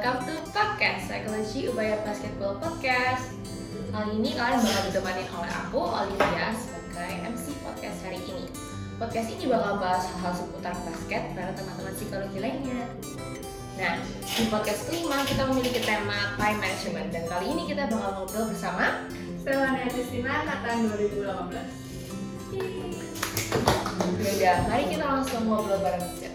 welcome to podcast Psychology Ubaya Basketball Podcast. Kali ini kalian bakal ditemani oleh aku, Olivia, sebagai MC podcast hari ini. Podcast ini bakal bahas hal-hal seputar basket para teman-teman psikologi lainnya. Nah, di podcast kelima kita memiliki tema time management dan kali ini kita bakal ngobrol bersama Stefania Kristina angkatan 2018. Yaudah, mari kita langsung ngobrol bareng aja.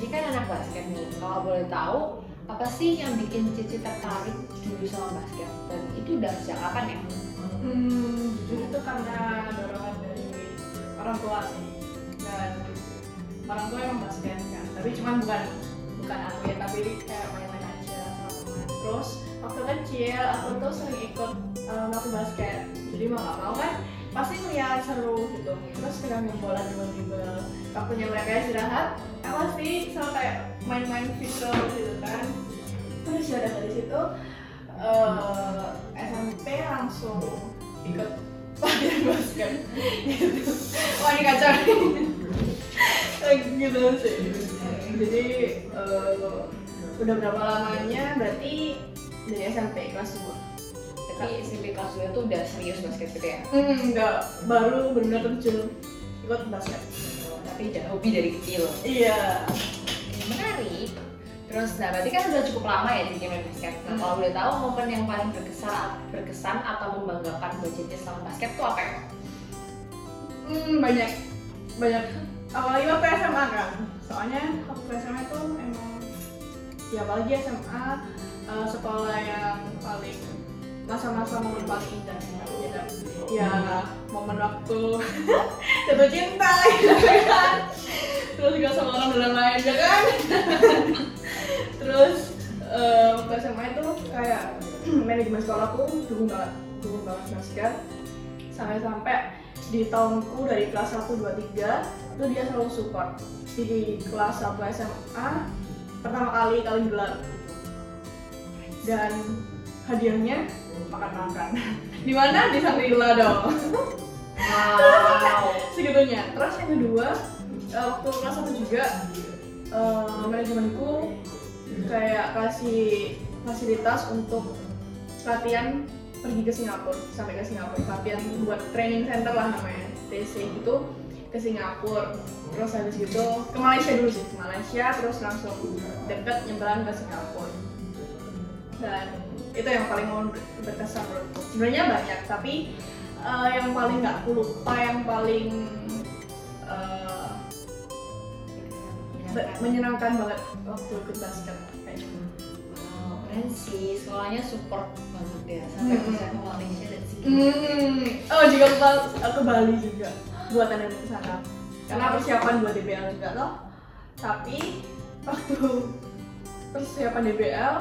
Cici kan anak basket nih. Kalau boleh tahu, apa sih yang bikin Cici tertarik dulu sama basket? Dan itu udah sejak kapan ya? Hmm, jujur itu karena dorongan dari orang tua sih. Dan orang tua emang basket kan. Tapi cuman bukan bukan aku ya, tapi kayak main-main aja sama teman. Terus waktu kecil aku tuh sering ikut uh, latih basket. Jadi mau gak mau kan pasti ngeliat seru gitu. Terus pegang bola dribble-dribble. Waktunya mereka istirahat, pasti selalu kayak main-main video gitu kan. Terus ya dari situ eh, SMP langsung ikut latihan basket gitu. Wah ini kacau nih. gitu sih. Jadi eh, udah berapa lamanya? Berarti dari SMP kelas 2 Tapi SMP kelas 2 tuh udah serius basket gitu ya? Hmm, enggak, baru benar terjun ikut basket. Tapi udah hobi dari kecil. Iya. Menarik. Terus, nah berarti kan udah cukup lama ya Cici main basket. Nah, Hmm. kalau boleh tahu momen yang paling berkesan, berkesan atau membanggakan buat Cici selama basket tuh apa ya? Hmm, banyak banyak apalagi waktu SMA kan soalnya waktu SMA tuh emang ya apalagi SMA eh, sekolah yang paling masa-masa paling indah sih ya, momen waktu jatuh cinta gitu kan. Terus juga sama orang dalam lain ya kan? Terus eh, waktu SMA itu kayak manajemen sekolahku dukung banget dukung banget basket sampai-sampai di tahunku dari kelas 1, 2, 3 itu dia selalu support. Di kelas 1 SMA pertama kali kali gelar. Dan hadiahnya? Makan-makan. Di mana? Di Sangrila dong. Wow. segitunya. Terus yang kedua eh, waktu kelas 1 juga eh, manajemenku kayak kasih fasilitas untuk latihan pergi ke Singapura sampai ke Singapura. Latihan buat training center lah namanya TC gitu ke Singapura. Terus habis gitu ke Malaysia dulu sih ke Malaysia terus langsung deket nyebrang ke Singapura. Dan itu yang paling mau berkesan menurutku sebenarnya banyak tapi eh, yang paling nggak aku lupa yang paling be- menyenangkan banget waktu ikut basket kayak gitu. Wow, keren sih. Sekolahnya support banget ya sampai Hmm. bisa ke Malaysia dan Singapura. Hmm. Oh juga ke, Bal- ke Bali juga buat tanda ke sana. Karena persiapan buat DBL juga loh. Tapi waktu persiapan DBL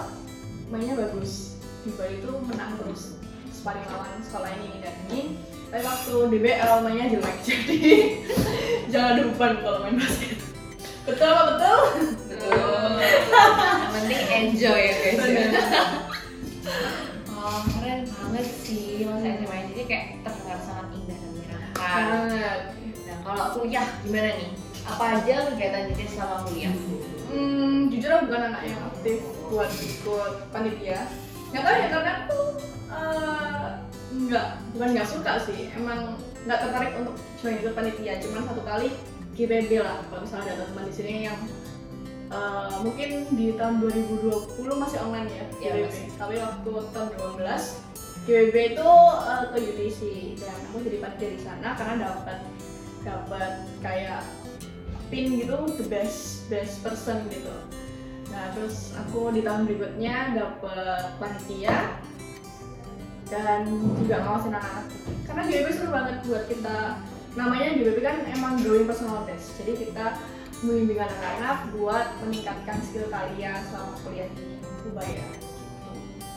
mainnya bagus. Di Bali itu menang terus sparring lawan sekolah ini dan ini. Tapi waktu DBL mainnya jelek jadi jangan ada beban kalau main basket. Betul apa betul? Betul. Yang penting enjoy ya guys. Oh, keren banget sih masa SMA jadi kayak terdengar sangat indah dan menyenangkan. Banget. Nah, kalau kuliah gimana nih? Apa aja kegiatan Cici selama kuliah? Hmm, jujur aku bukan anak yang aktif buat ikut panitia. Nggak tahu ya karena aku eh, nggak bukan nggak suka sih, emang nggak tertarik untuk join ikut panitia. Cuman satu kali GPB lah kalau misalnya ada teman di sini yang eh, mungkin di tahun 2020 masih online ya Iya, GPB. masih. Tapi waktu tahun 2018 GPB itu eh, ke UTC dan aku jadi panitia di sana karena dapat dapat kayak pin gitu the best best person gitu nah terus aku di tahun berikutnya dapet panitia dan juga ngawasin anak-anak karena GBB seru banget buat kita namanya GBB kan emang growing personal test jadi kita membimbing anak-anak buat meningkatkan skill kalian selama kuliah di Ubaya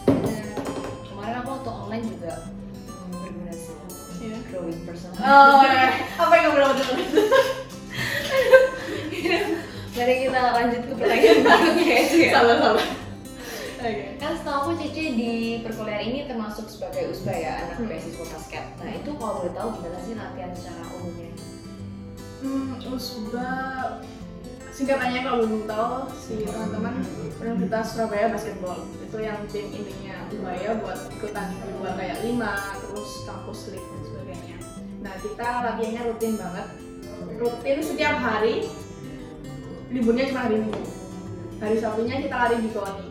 Bener. Kemarin aku waktu online juga hmm, berguna sih. Iya. Growing personal. oh ya. apa yang kamu dapat Mari kita lanjut ke pertanyaan berikutnya ya. salah salah oke Kan setahu aku Cici di perkuliahan ini termasuk sebagai USBA ya, anak Hmm. beasiswa basket. Nah itu kalau boleh tahu gimana sih latihan secara umumnya? Hmm, Usba singkatannya kalau belum tahu si teman-teman Universitas Surabaya Basketball itu yang tim intinya Ubaya buat ikutan di luar kayak lima terus kampus league dan sebagainya nah kita latihannya rutin banget rutin setiap hari liburnya cuma hari minggu. Hari sabtunya kita lari di koni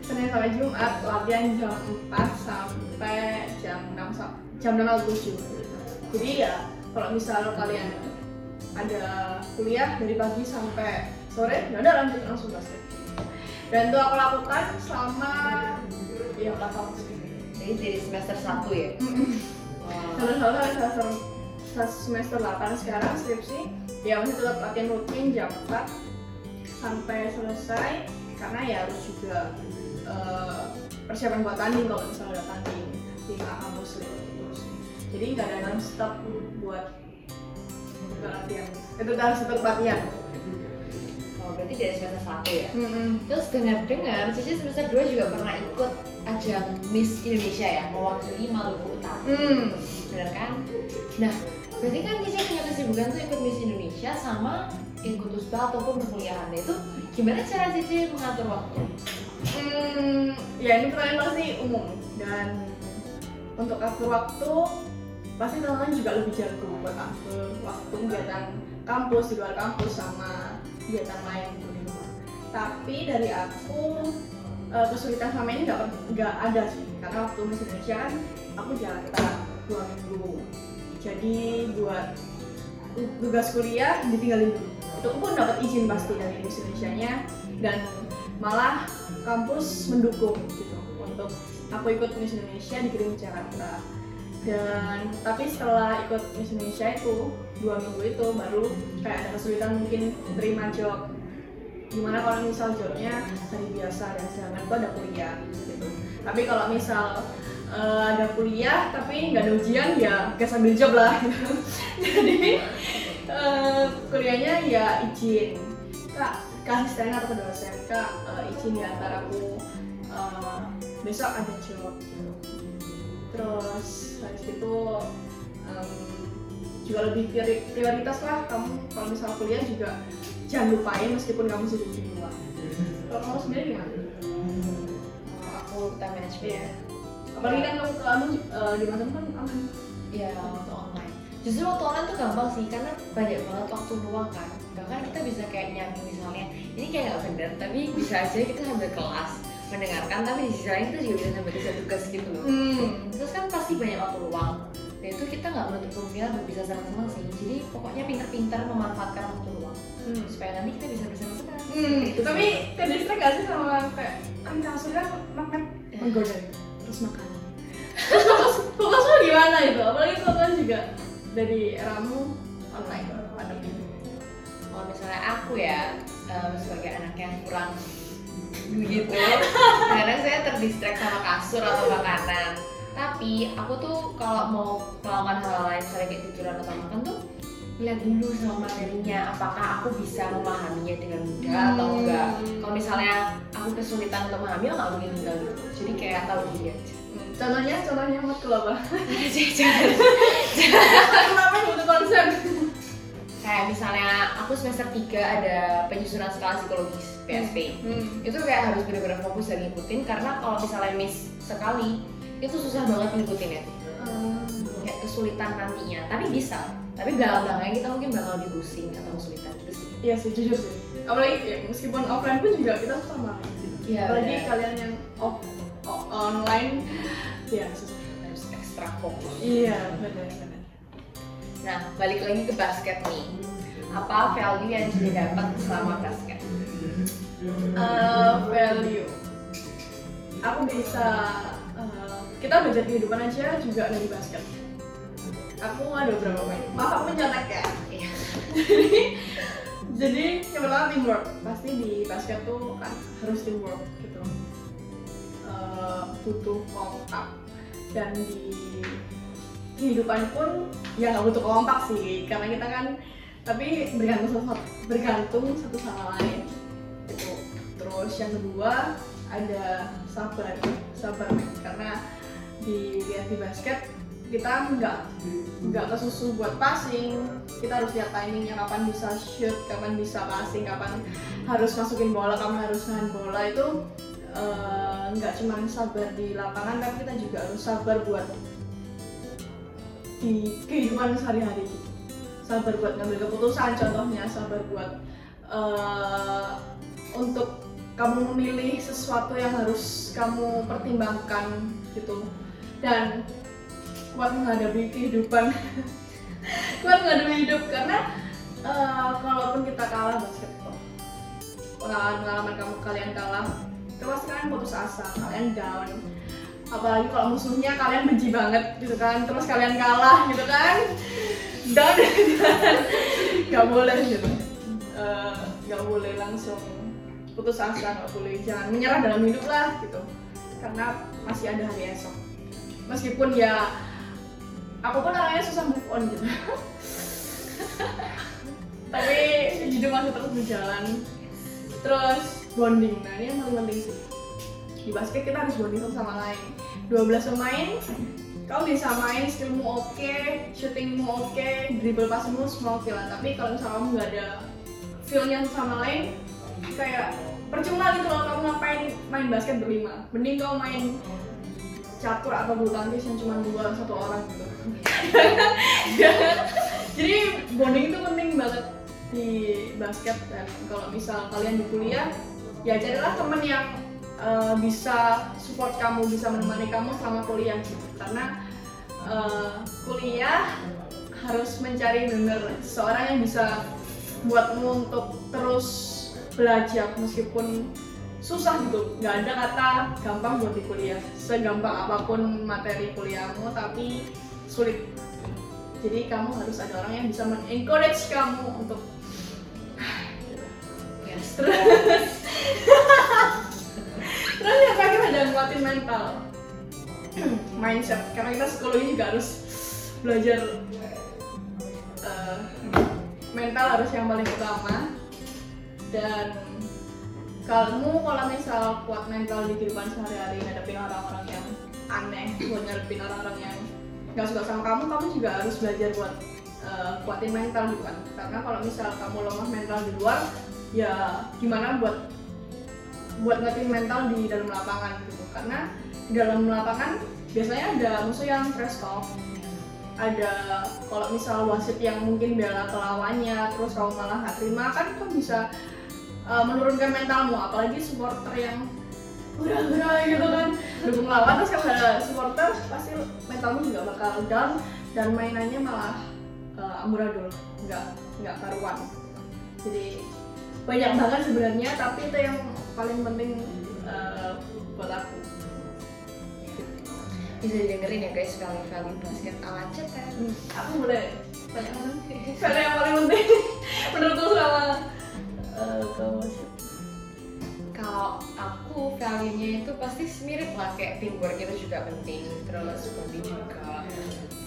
Senin sampai Jumat latihan jam 4 sampai jam 6 sa- jam 6 atau 7 jadi ya kalau misal kalian ada kuliah dari pagi sampai sore ya udah lanjut langsung basket. Dan itu aku lakukan selama ya 4 tahun Jadi dari semester 1 ya? Wow. Kalau semester semester 8 sekarang skripsi ya masih tetap latihan rutin jam 4 sampai selesai karena ya harus juga eh, persiapan buat tanding kalau misalnya ada tanding di kampus terus jadi nggak ada non stop buat latihan itu harus tetap latihan Oh, berarti dari semester 1 ya? Mm-mm. Terus dengar-dengar, Cici semester 2 juga pernah ikut ajang Miss Indonesia ya, mewakili Maluku Utara. Hmm. Bener kan? Nah, berarti kan Cici punya kesibukan tuh ikut Miss Indonesia sama ikut USBA ataupun perkuliahan. Itu gimana cara Cici mengatur waktu? Hmm, ya ini pertanyaan pasti umum dan untuk atur waktu pasti teman-teman juga lebih jago buat atur waktu kegiatan kampus di luar kampus sama kegiatan lain gitu di luar. Tapi dari aku eh, kesulitan sama ini nggak ada sih karena waktu Miss Indonesia kan aku Jakarta dua minggu. Jadi buat tugas kuliah ditinggalin dulu. Itu pun dapat izin pasti dari Miss Indonesia-nya. Dan malah kampus mendukung gitu. Untuk aku ikut Miss Indonesia dikirim ke Jakarta. Dan tapi setelah ikut Miss Indonesia itu dua minggu itu baru kayak ada kesulitan mungkin terima job. Gimana kalau misal jobnya hari biasa dan sedangkan itu ada kuliah gitu. Tapi kalau misal eh, ada kuliah tapi nggak ada ujian ya gak sambil job lah. Jadi eh, kuliahnya ya izin. Kak ke asisten atau ke dosen? Kak eh, izin ya antar aku eh, besok ada job. Gitu terus habis itu em, juga lebih priori- prioritas lah kamu. Kalau misal kuliah juga jangan lupain meskipun kamu sibuk di luar. Kalau kamu sendiri gimana? Oh, aku kita manajemen. Apalagi kan kamu kamu eh, di mana kan aman Iya, waktu online. Justru waktu online tuh gampang sih, karena banyak banget waktu luang kan. Bahkan kita bisa kayak nyambung misalnya, ini kayak nggak bener, tapi bisa aja kita sambil kelas mendengarkan, tapi di sisi lain kita juga bisa sambil kerja tugas gitu loh. hmm. Terus kan pasti banyak waktu luang. Dan itu kita nggak menutup kemungkinan untuk bisa senang-senang sih. Jadi pokoknya pintar-pintar memanfaatkan waktu luang Hmm. supaya nanti kita bisa bersenang-senang. Hmm, tapi ke distrik gak sih sama kayak kan kasur kan magnet menggoda terus makan. Terus fokusmu gimana itu? Apalagi kan juga dari eramu online. Pandemi kalau misalnya aku ya em, sebagai anak yang kurang begitu kadang saya terdistract sama kasur atau makanan. Tapi aku tuh kalau mau melakukan hal lain misalnya kayak tiduran atau makan tuh lihat dulu sama materinya apakah aku bisa memahaminya dengan mudah atau Hmm. enggak. Kalau misalnya aku kesulitan untuk aku nggak mungkin tinggal gitu. Jadi kayak tahu diri aja. Hmm, contohnya contohnya matkul apa? Jangan. kenapa butuh konsep kayak misalnya aku semester 3 ada penyusunan skala psikologis PSP hmm. itu kayak harus benar-benar fokus dan ngikutin karena kalau misalnya miss sekali itu susah banget ngikutin ya. Kayak kesulitan nantinya. Tapi bisa. Tapi belakang-belakangnya kita mungkin bakal lebih pusing atau kesulitan gitu sih. Iya sih jujur sih apalagi ya, meskipun offline pun juga kita sama. Iya, apalagi benar. kalian yang off, o- online. Ya susah harus ekstra fokus. Iya benar benar. Nah balik lagi ke basket nih. Apa value yang jadi dapat selama basket? Eh, value. Aku bisa eh, kita belajar kehidupan aja juga dari basket. Aku ada beberapa poin? Maaf aku mencolek ya. Iya. jadi jadi yang pertama teamwork. Pasti di basket tuh kan harus teamwork gitu. Eh, butuh kompak dan di kehidupan pun ya nggak butuh kompak sih. Karena kita kan tapi bergantung satu bergantung satu sama lain gitu. Terus yang kedua ada sabar. Sabar. Karena dilihat di basket kita nggak nggak kesusu buat passing. Kita harus lihat timingnya kapan bisa shoot kapan bisa passing kapan harus masukin bola kapan harus nahan bola. Itu eh, nggak cuma sabar di lapangan tapi kita juga harus sabar buat di kehidupan sehari-hari sabar buat ngambil keputusan contohnya sabar buat eh, untuk kamu memilih sesuatu yang harus kamu pertimbangkan gitu. Dan kuat menghadapi kehidupan. Kuat menghadapi hidup karena eh, kalaupun kita kalah basketball pengalaman pengalaman kamu kalian kalah pasti kalian putus asa kalian down. Apalagi kalau musuhnya kalian benci banget gitu kan. Terus kalian kalah gitu kan. Down. Nggak boleh gitu. Eh, nggak boleh langsung putus asa nggak boleh. Jangan menyerah dalam hidup lah gitu. Karena masih ada hari esok. Meskipun ya aku pun orangnya susah move on gitu. Tapi hidup masih terus berjalan. Terus bonding. Nah ini yang paling penting sih. Di basket kita harus bonding sama lain. 12 pemain kau bisa main skillmu oke shootingmu oke dribble passmu semua oke lah. Tapi kalau misalnya kamu nggak ada feelnya sama lain kayak percuma gitu loh kamu ngapain main basket berlima. Mending kau main catur atau bulu tangkis yang cuma dua satu orang gitu. Jadi bonding itu penting banget di basket dan kalau misal kalian di kuliah ya carilah temen yang eh, bisa support kamu bisa menemani kamu selama kuliah gitu. Karena eh, kuliah harus mencari bener seorang yang bisa buatmu untuk terus belajar meskipun susah gitu. Nggak ada kata gampang buat di kuliah. Segampang apa pun materi kuliahmu tapi sulit. Jadi kamu harus ada orang yang bisa men-encourage kamu untuk yes terus terus yang terakhir ada nguatin mental. Mindset. Karena kita psikologi juga harus belajar eh, mental harus yang paling utama. Dan kamu kalau misal kuat mental di kehidupan sehari-hari ngadepin orang-orang yang aneh buat ngadepin orang-orang yang nggak suka sama kamu kamu juga harus belajar buat eh, kuatin mental gitu kan. Karena kalau misal kamu lemah mental di luar ya gimana buat buat ngetin mental di dalam lapangan gitu. Karena di dalam lapangan biasanya ada musuh yang trash talk. Ada kalau misal wasit yang mungkin bela lawannya terus kamu malah nggak terima kan kan bisa uh, menurunkan mentalmu apalagi supporter yang hura-hura gitu kan. Dukung lawan terus kalau ada supporter pasti mentalmu juga bakal down dan mainannya malah uh, amburadul nggak nggak karuan. Jadi banyak banget sebenarnya tapi itu yang paling penting uh, buat aku. Bisa didengerin ya guys value-value basket ala cetek Hmm, aku boleh tanya. Mana karena yang paling penting menurutku sama uh, kamu kalau aku value-nya itu pasti mirip lah kayak teamwork itu juga penting terus bonding juga.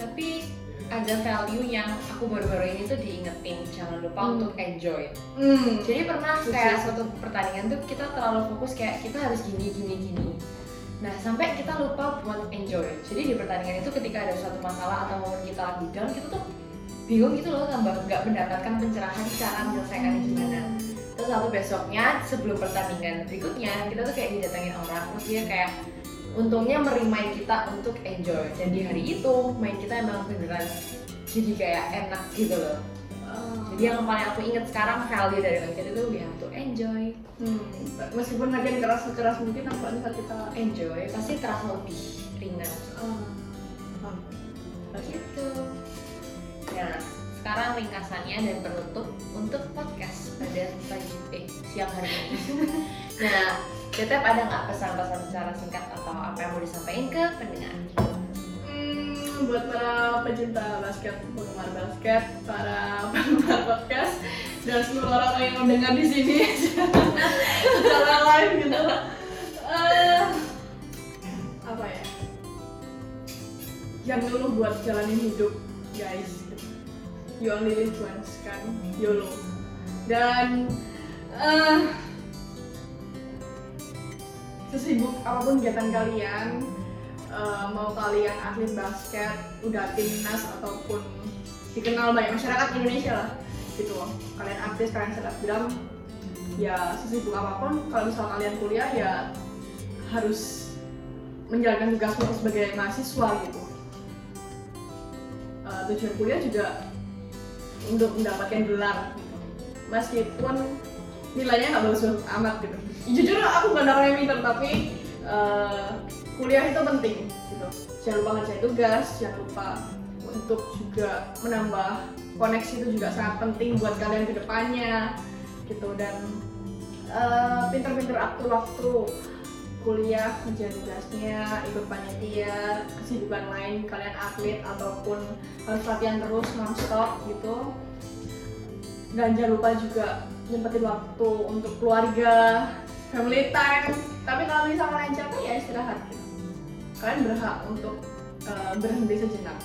Tapi ada value yang aku baru-baru ini tuh diingetin jangan lupa Hmm. untuk enjoy. Hmm. jadi pernah kayak suatu pertandingan tuh kita terlalu fokus kayak kita harus gini gini gini. Nah sampai kita lupa buat enjoy. Jadi di pertandingan itu ketika ada suatu masalah atau momen kita lagi down kita tuh bingung gitu loh tambah nggak mendapatkan pencerahan cara menyelesaikannya gimana lalu besoknya sebelum pertandingan berikutnya kita tuh kayak didatengin orang terus dia kayak untungnya merimain kita untuk enjoy. Dan di hari itu main kita emang beneran jadi kayak enak gitu loh. Uh, jadi yang paling aku inget sekarang value dari basket itu have to enjoy. Hmm. meskipun lagi keras keras mungkin apa saat kita enjoy pasti terasa lebih ringan. Uh, paham. gitu. Nah sekarang ringkasannya dan penutup untuk podcast pada pagi eh siang hari ini nah Tetep ada nggak pesan-pesan secara singkat atau apa yang mau disampaikan ke pendengar? Hmm, buat para pecinta basket, penggemar basket, para penggemar podcast, dan seluruh orang yang mendengar di sini secara live gitu. Eh, apa ya? Jangan dulu buat jalanin hidup, guys. You only live once kan, YOLO. Dan eh sesibuk apa pun kegiatan kalian eh, mau kalian atlet basket udah timnas ataupun dikenal banyak masyarakat Indonesia lah gitu loh kalian artis kalian selebgram ya sesibuk apa pun kalau misal kalian kuliah ya harus menjalankan tugasmu sebagai mahasiswa gitu Eh, tujuan kuliah juga untuk mendapatkan gelar. Meskipun nilainya nggak bagus-bagus amat gitu. Jujur aku bukan orang yang pintar tapi eh, kuliah itu penting gitu. Jangan lupa ngerjain tugas jangan lupa untuk juga menambah koneksi itu juga sangat penting buat kalian ke depannya gitu. Dan eh, pinter-pinter atur waktu kuliah kerja tugasnya ikut panitia kesibukan lain kalian atlet ataupun harus latihan terus nonstop gitu. Dan jangan lupa juga nyempetin waktu untuk keluarga family time. Tapi kalau misalnya kalian capek ya istirahat. Kalian berhak untuk eh, berhenti sejenak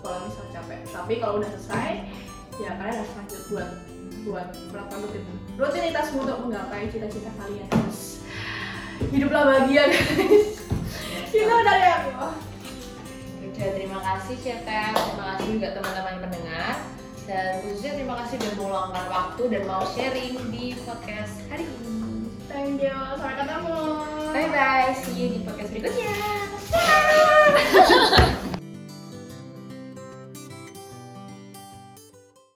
kalau misal capek. Tapi kalau udah selesai ya kalian harus lanjut buat buat melakukan rutin rutinitasmu untuk menggapai cita-cita kalian hiduplah bahagia guys. Itu dari aku Udah, terima kasih Ceta, terima kasih juga teman-teman pendengar. Dan khususnya terima kasih udah meluangkan waktu dan mau sharing di podcast hari ini. thank you. Sampai ketemu. Bye bye, see you di podcast berikutnya.